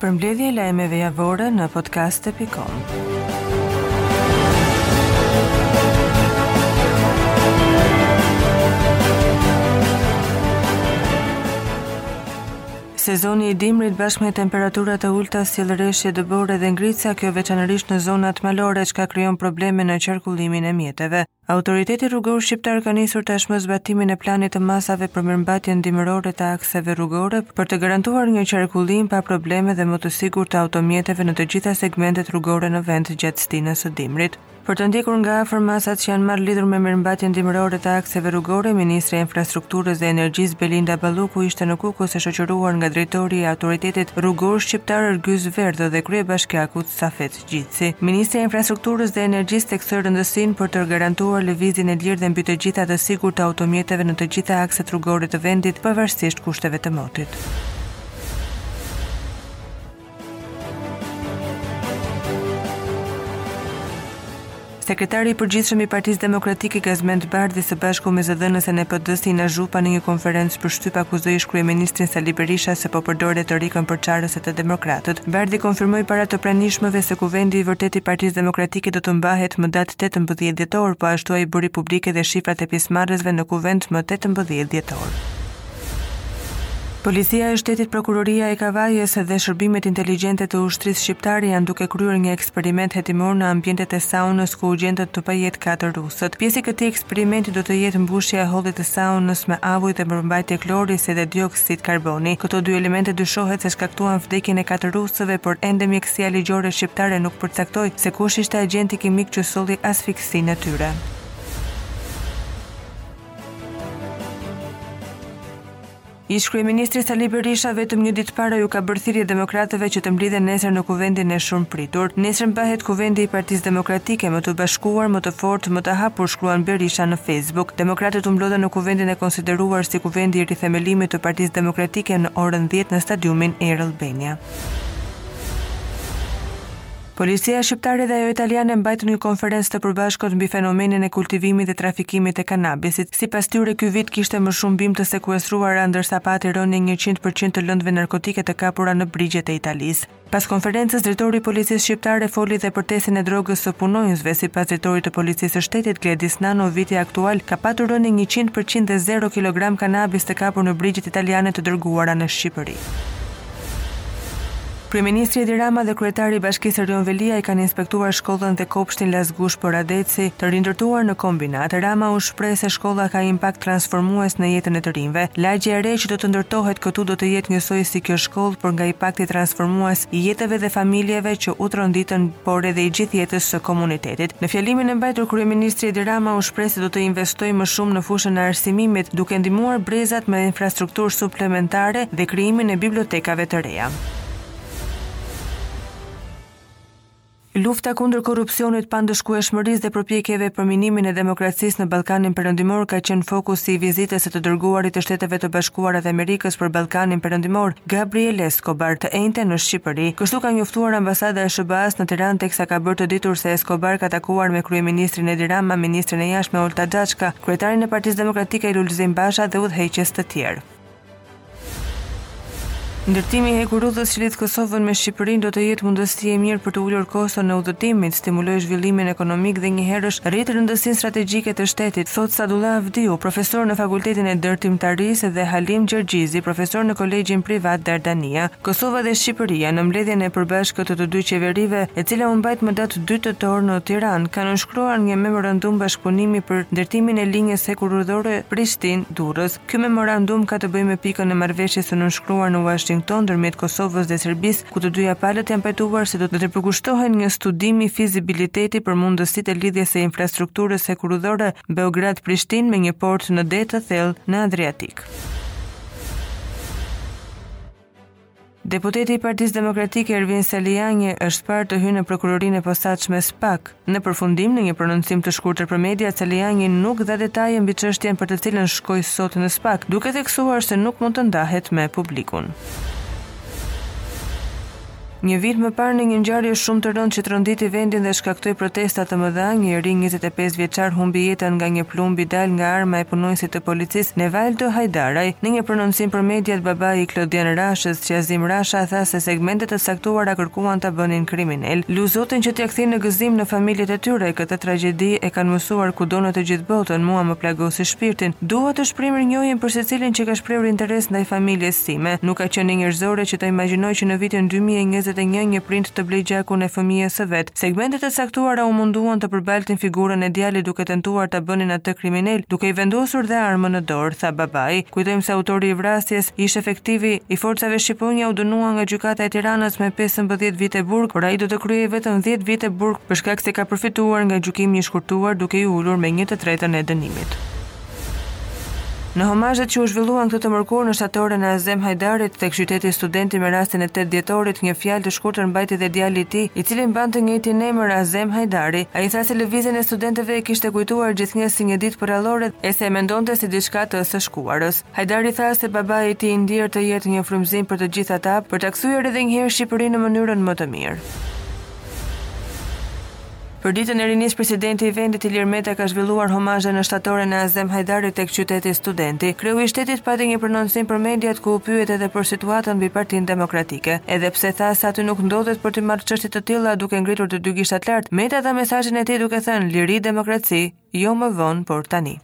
Përmbledhje e lajmeve javore në podcast.com. Sezoni i dimrit bashkë me temperatura të ulëta sjell reshje dëbore dhe ngrica kjo veçanërisht në zonat malore çka krijon probleme në qarkullimin e mjeteve. Autoriteti Rrugor Shqiptar ka nisur tashmë zbatimin e planit të masave për mirëmbajtjen dimërore të akseve rrugore për të garantuar një qarkullim pa probleme dhe më të sigurt të automjeteve në të gjitha segmentet rrugore në vend gjatë stinës së dimrit. Për të ndjekur nga afër masat që janë marrë lidhur me mirëmbajtjen dimërore të akseve rrugore, Ministrja e Infrastrukturës dhe Energjisë Belinda Balluku ishte në Kukës e shoqëruar nga drejtori i Autoritetit Rrugor Shqiptar Ergys Verdho dhe kryebashkiaku Safet Gjici. Ministrja e Infrastrukturës dhe Energjisë theksoi rëndësinë për të garantuar lëvizjen e lirë dhe mbi të gjitha të sigurt të automjeteve në të gjitha akset rrugore të vendit, pavarësisht kushteve të motit. Sekretari i Përgjithshëm i Partisë Demokratike Gazment Bardhi së bashku me zëdhënësen e PD-së Ina Zhupa në një konferencë për shtyp akuzoi ish-kryeministrin Sali Berisha se po përdor retorikën përçarëse te demokratët. Bardhi konfirmoi para të pranishmëve se Kuvendi i vërtetë i Partisë Demokratike do të mbahet më datë tetëmbëdhjetë dhjetor, po ashtu ai bëri publike dhe shifrat e pjesëmarrësve në Kuvend më tetëmbëdhjetë dhjetor. Policia e Shtetit Prokuroria e Kavajës dhe shërbimet inteligjente të ushtrisë shqiptare janë duke kryer një eksperiment hetimor në ambientet e saunës ku u gjendën të pajetë katër rusët. Pjesë e këtij eksperimenti do të jetë mbushja e hollit të saunës me avuj dhe përmbajtje klori si dhe dioksid karboni. Këto dy elemente dyshohet se shkaktuan vdekjen e katër rusëve, por ende mjekësia ligjore shqiptare nuk përcaktoi se kush ishte agjenti kimik që solli asfiksinë e tyre. Ish-kryeministri Sali Berisha vetëm një ditë para u ka bërë thirrje demokratëve që të mblidhen nesër në Kuvendin e shumëpritur. Nesër mbahet Kuvendi i Partisë Demokratike, më të bashkuar, më të fortë, më të hapur, shkruan Berisha në Facebook. Demokratët u mblodhën në Kuvendin e konsideruar si Kuvendi i Rithemelimit të Partisë Demokratike në orën dhjetë në stadiumin Air Albania. Policia shqiptare dhe ajo italiane mbajtën një konferencë të përbashkët mbi fenomenin e kultivimit dhe trafikimit të kanabisit. Sipas tyre, ky vit kishte më shumë bimë të sekuestruara, ndërsa pati rënie njëqind për qind të lëndëve narkotike të kapura në brigjet e Italisë. Pas konferencës, drejtori i Policisë shqiptare foli dhe për testin e drogës së punonjësve. Sipas drejtorit të Policisë së Shtetit, Gledis Nano, viti aktual ka patur rënie njëqind për qind dhe zero kilogramë kanabis të kapur në brigjet italiane të dërguara në Shqipëri. Kryeministri Edi Rama dhe kryetari i Bashkisë Erion Veliaj kanë inspektuar shkollën dhe kopshtin Lasgush Poradeci, të rindërtuar në Kombinat. Rama u shpreh se shkolla ka impakt transformues në jetën e të rinjve. Lagja e re që do të ndërtohet këtu do të jetë njësoj si kjo shkollë, për nga impakti transformues i jetëve dhe familjeve që u tronditën, por edhe i gjithë jetës së komunitetit. Në fjalimin e mbajtur kryeministri Edi Rama u shpreh se do të investojë më shumë në fushën e arsimimit, duke ndihmuar brezat me infrastrukturë suplementare dhe krijimin e bibliotekave të reja. Lufta kundër korrupsionit, pandëshkueshmërisë dhe përpjekjeve për minimin e demokracisë në Ballkanin Perëndimor ka qenë fokusi i vizitës së të dërguarit të Shteteve të Bashkuara të Amerikës për Ballkanin Perëndimor, Gabriel Escobar të enjten në Shqipëri. Kështu ka njoftuar Ambasada e SHBA-së në Tiranë teksa ka bërë të ditur se Escobar ka takuar me kryeministrin Edi Rama, ministren e Jashtme Olta Xhaçka, kryetarin e Partisë Demokratike Lulzim Basha dhe udhëheqës të tjerë. Ndërtimi i hekurudhës që lidh Kosovën me Shqipërinë do të jetë mundësi e mirë për të ulur koston e udhëtimit, stimuloj zhvillimin ekonomik dhe njëherësh rrit rëndësinë strategjike të shtetit, thotë Sadullah Avdiu, profesor në Fakultetin e Ndërtimtarisë dhe Halim Gjergjizi, profesor në Kolegjin Privat Dardania. Kosova dhe Shqipëria në mbledhjen e përbashkët të të dy qeverive, e cila u mbajt më datë dy tetor në Tiranë, kanë nënshkruar një memorandum bashkëpunimi për ndërtimin e linjës hekurudhore Prishtinë-Durrës. Ky memorandum ka të bëjë me pikën e marrëveshjes së nënshkruar në Uashington ndërmjet Kosovës dhe Serbisë, ku të dyja palët janë pajtuar se do t'i përkushtohen një studimi fizibiliteti për mundësitë e lidhjes së infrastrukturës hekurudhore Beograd-Prishtinë me një port në det të thellë në Adriatik. Deputeti i Partisë Demokratike Ervin Salianji është parë të hyjë në prokurorinë e posaçme SPAK. Në përfundim, në një prononcim të shkurtër për media, Salianji nuk dha detaje mbi çështjen për të cilën shkoi sot në SPAK, duke theksuar se nuk mund të ndahet me publikun. Një vit më parë, në një ngjarje shumë të rëndë që tronditi vendin dhe shkaktoi protesta të mëdha, një i ri njëzet e pesë vjeçar humbi jetën nga një plumb i dalë nga arma e punonjësit të policisë, Nevaldo Hajdaraj. Në një prononcim për mediat, babai i Klodian Rashës, Qazim Rasha, tha se segmente të caktuara kërkuan ta bënin kriminel. Lus Zotin që t'ia kthejë në gëzim në familjet e tyre, këtë tragjedi e kanë mësuar kudo në të gjithë botën, mua më plagosi shpirtin. Dua të shpreh mirënjohjen për secilin që ka shprehur interes ndaj familjes, sime. Nuk ka qenë njerëzore që të imagjinoj që në vitin dy mijë e njëzet e një një prind të blejë gjakun e fëmijës së vet. Segmente të caktuara u munduan të përbaltin figurën e djalit duke tentuar ta bënin atë kriminel duke i vendosur dhe armën në dorë, tha babai. Kujtojmë se autori i vrasjes, ish-efektivi i Forcave Shqiponja u dënua nga Gjykata e Tiranës me pesëmbëdhjetë vite burg, por ai do të kryejë vetëm dhjetë vite burg për shkak se ka përfituar nga gjykimi i shkurtuar duke iu ulur me një të tretën e dënimit. Në homazhet që u zhvilluan këtë të mërkurë në shtatoren e Azem Hajdarit tek qyteti Studenti me rastin e tetë dhjetorit, një fjalë të shkurtër mbajti dhe djali i tij, i cili mban të njëjtin emër, Azem Hajdari. Ai tha se lëvizjen e studentëve e kishte kujtuar gjithnjë si një ditë përrallore e se e mendonte si diçka të së shkuarës. Hajdari tha se babai i tij i ndjerë të jetë një frymëzim për të gjithë ata, për ta kthyer edhe njëherë Shqipërinë në mënyrën më të mirë. Për ditën e rinisë presidenti i vendit Ilir Meta ka zhvilluar homazhe në shtatoren e Azem Hajdarit tek qyteti Studenti. Kreu i shtetit pati një prononcim për mediat ku u pyet edhe për situatën mbi Partinë Demokratike. Edhe pse tha se aty nuk ndodhet për të marrë çështje të tilla duke ngritur të dy gishtat lart, Meta dha mesazhin e tij duke thënë, Liri, demokraci. Jo më vonë, por tani.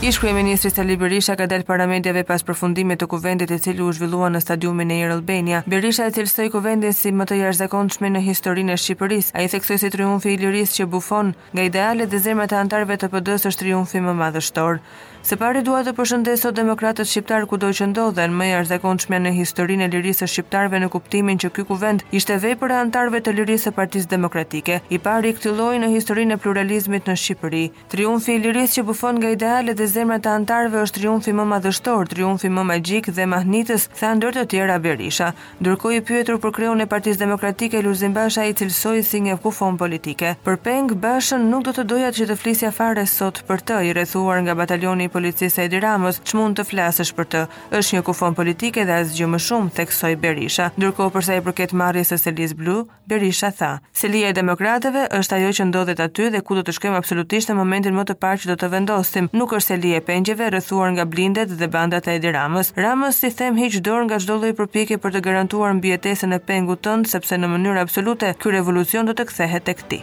Ish-kryeministri Sali Berisha ka dalë para mediave pas përfundimit të Kuvendit i cili u zhvillua në stadiumin Air Albania. Berisha e cilësoi Kuvendin si më të jashtëzakonshmin në historinë e Shqipërisë. Ai theksoi se triumfi i lirisë që bufon nga idealet dhe zemrat e anëtarëve të PD-së është triumfi më madhështor. Së pari dua të përshëndes sot demokratët shqiptarë kudo që ndodhen, më e jashtëzakonshmja në historinë e lirisë së shqiptarëve në kuptimin që ky Kuvend ishte vepër e anëtarëve të lirisë së Partisë Demokratike, i pari i këtij lloji në historinë e pluralizmit në Shqipëri. Triumfi i lirisë që bufon nga idealet dhe zemrat e anëtarëve është triumfi më madhështor, triumfi më magjik dhe mahnitës, tha ndër të tjera Berisha. Ndërkohë i pyetur për kreun e Partisë Demokratike, Lulzim Basha e cilësoi si një kufomë politike. Për peng, Bashën nuk do të doja që të flisja fare sot për të, i rrethuar nga batalioni i policisë së Edi Ramës, ç'mund të flasësh për të? Është një kufomë politike dhe asgjë më shumë, theksoi Berisha. Ndërkohë për sa i përket marrjes së selisë blu, Berisha tha, Selia e demokratëve është ajo që ndodhet aty dhe ku do të shkojmë absolutisht në momentin më të parë që do të vendosim. Nuk është selia e pengjeve rrethuar nga blindet dhe bandat e Edi Ramës. Ramës i them hiq dorë nga çdo lloj përpjekje për të garantuar mbijetesën e pengut tënd sepse në mënyrë absolute ky revolucion do të kthehet tek ti.